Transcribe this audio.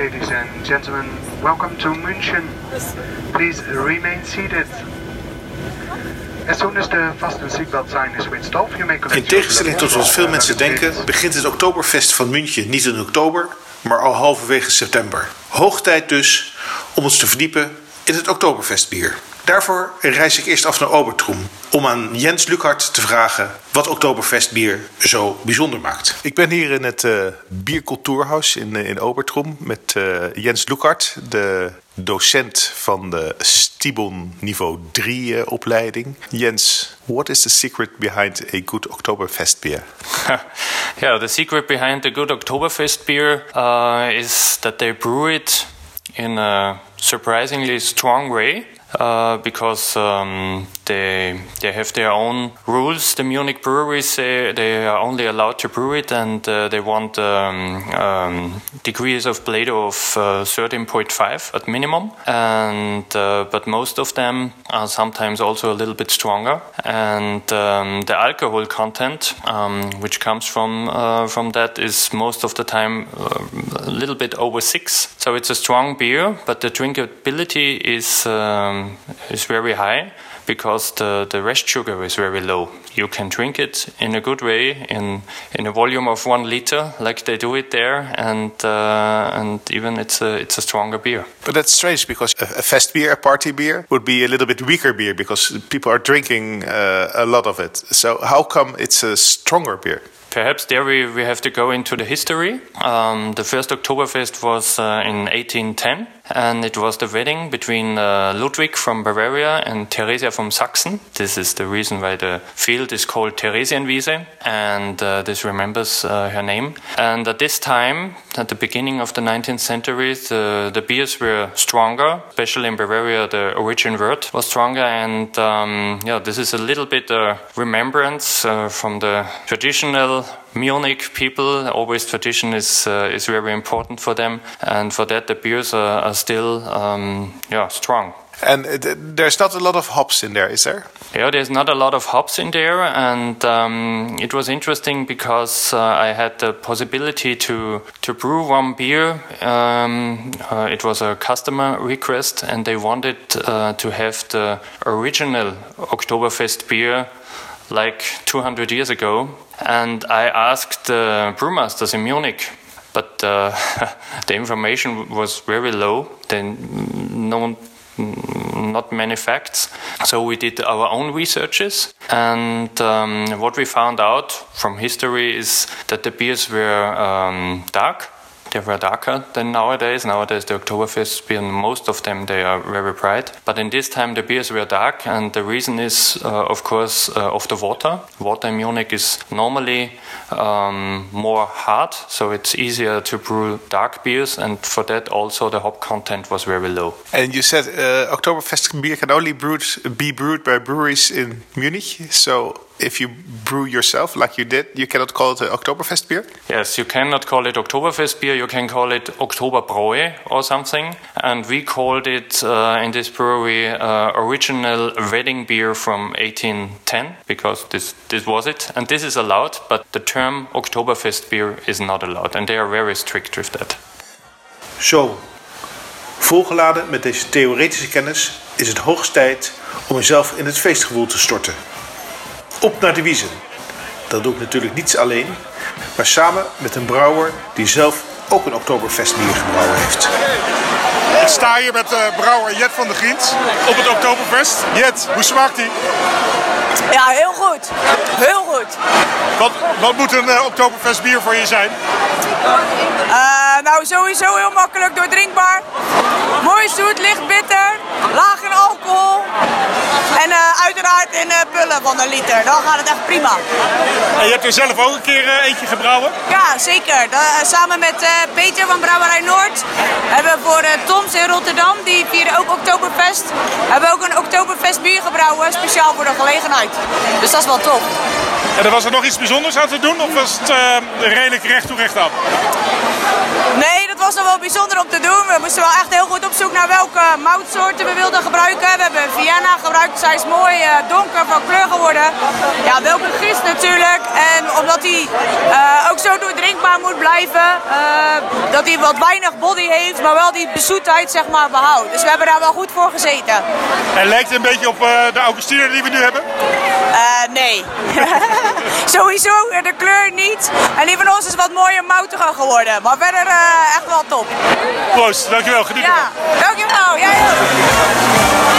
ladies and gentlemen. Welcome to München. Please remain seated. As soon as the fasten seatbelt sign is switched off, you may In tegenstelling tot wat veel mensen denken, begint het Oktoberfest van München niet in oktober, maar al halverwege september. Hoog tijd dus om ons te verdiepen in het Oktoberfestbier. Daarvoor reis ik eerst af naar Obertrum om aan Jens Lukhart te vragen wat Oktoberfestbier zo bijzonder maakt. Ik ben hier in het uh, Biercultuurhuis in, uh, in Obertrum met uh, Jens Lukhart, de docent van de Stibon niveau 3 opleiding. Jens, what is the secret behind a good Oktoberfest beer? yeah, the secret behind a good Oktoberfest beer uh, is that they brew it in a surprisingly strong way. Uh, because um, they they have their own rules. The Munich breweries say they are only allowed to brew it, and uh, they want um, um, degrees of Plato of uh, thirteen point five at minimum. And uh, but most of them are sometimes also a little bit stronger. And um, the alcohol content, um, which comes from uh, from that, is most of the time uh, a little bit over six. So it's a strong beer, but the drinkability is. Um, is very high because the, the rest sugar is very low. You can drink it in a good way in in a volume of one liter, like they do it there, and uh, and even it's a it's a stronger beer. But that's strange because a, a fest beer, a party beer, would be a little bit weaker beer because people are drinking uh, a lot of it. So how come it's a stronger beer? Perhaps there we, we have to go into the history. Um, the first Oktoberfest was uh, in 1810, and it was the wedding between uh, Ludwig from Bavaria and Theresia from Sachsen. This is the reason why the field is called Theresienwiese, and uh, this remembers uh, her name. And at this time, at the beginning of the 19th century, the, the beers were stronger, especially in Bavaria, the origin word was stronger, and um, yeah, this is a little bit a remembrance uh, from the traditional Munich people. Always tradition is uh, is very important for them, and for that the beers are, are still um, yeah strong. And there's not a lot of hops in there, is there? Yeah, there's not a lot of hops in there, and um, it was interesting because uh, I had the possibility to to brew one beer. Um, uh, it was a customer request, and they wanted uh, to have the original Oktoberfest beer like 200 years ago. And I asked the brewmasters in Munich, but uh, the information was very low. Then no, not many facts. So we did our own researches, and um, what we found out from history is that the beers were um, dark they were darker than nowadays. Nowadays, the Oktoberfest beer, most of them, they are very bright. But in this time, the beers were dark, and the reason is, uh, of course, uh, of the water. Water in Munich is normally um, more hard, so it's easier to brew dark beers, and for that, also the hop content was very low. And you said uh, Oktoberfest beer can only brewed, be brewed by breweries in Munich, so if you brew yourself like you did, you cannot call it an Oktoberfest beer? Yes, you cannot call it Oktoberfest beer, you can call it Oktoberbräu or something. And we called it uh, in this brewery uh, original wedding beer from 1810 because this, this was it. And this is allowed, but the term Oktoberfest beer is not allowed. And they are very strict with that. Zo, volgeladen met deze theoretische kennis is het hoogst tijd om jezelf in het feestgevoel te storten. Op naar de Wiezen. Dat doe ik natuurlijk niet alleen, maar samen met een brouwer die zelf ook een Oktoberfestbier gebrouwen heeft. Ik sta hier met uh, brouwer Jet van der Griens op het Oktoberfest. Jet, hoe smaakt die? Ja, heel goed. Heel goed. Wat, wat moet een uh, Oktoberfestbier voor je zijn? Uh, nou, sowieso heel makkelijk doordrinkbaar. Mooi zoet, licht bitter, laag in alcohol. En uh, uiteraard in uh, pullen van een liter. Dan gaat het echt prima. En je hebt er zelf ook een keer eentje gebrouwen? Ja, zeker. samen met Peter van Brouwerij Noord hebben we voor Toms in Rotterdam, die vieren ook Oktoberfest, hebben we ook een Oktoberfest bier gebrouwen, speciaal voor de gelegenheid. Dus dat is wel tof. En er was er nog iets bijzonders aan te doen of was het redelijk recht toe recht af? Nee, dat was nog wel bijzonder om te doen. We moesten wel echt heel goed op zoek naar welke moutsoorten we wilden gebruiken. We hebben Vienna gebruikt, zij is mooi uh, donker van kleur geworden. Ja, welke gist natuurlijk. En omdat hij uh, ook zo doordrinkbaar moet blijven, uh, dat hij wat weinig body heeft, maar wel die bezoetheid zeg maar behoudt. Dus we hebben daar wel goed voor gezeten. En lijkt het een beetje op de Augustiner die we nu hebben? nee. Sowieso de kleur niet. En die van ons is wat mooier moutiger geworden. Maar verder echt wel top. Proost, dankjewel. Geniet ja, dankjewel. Jij ook.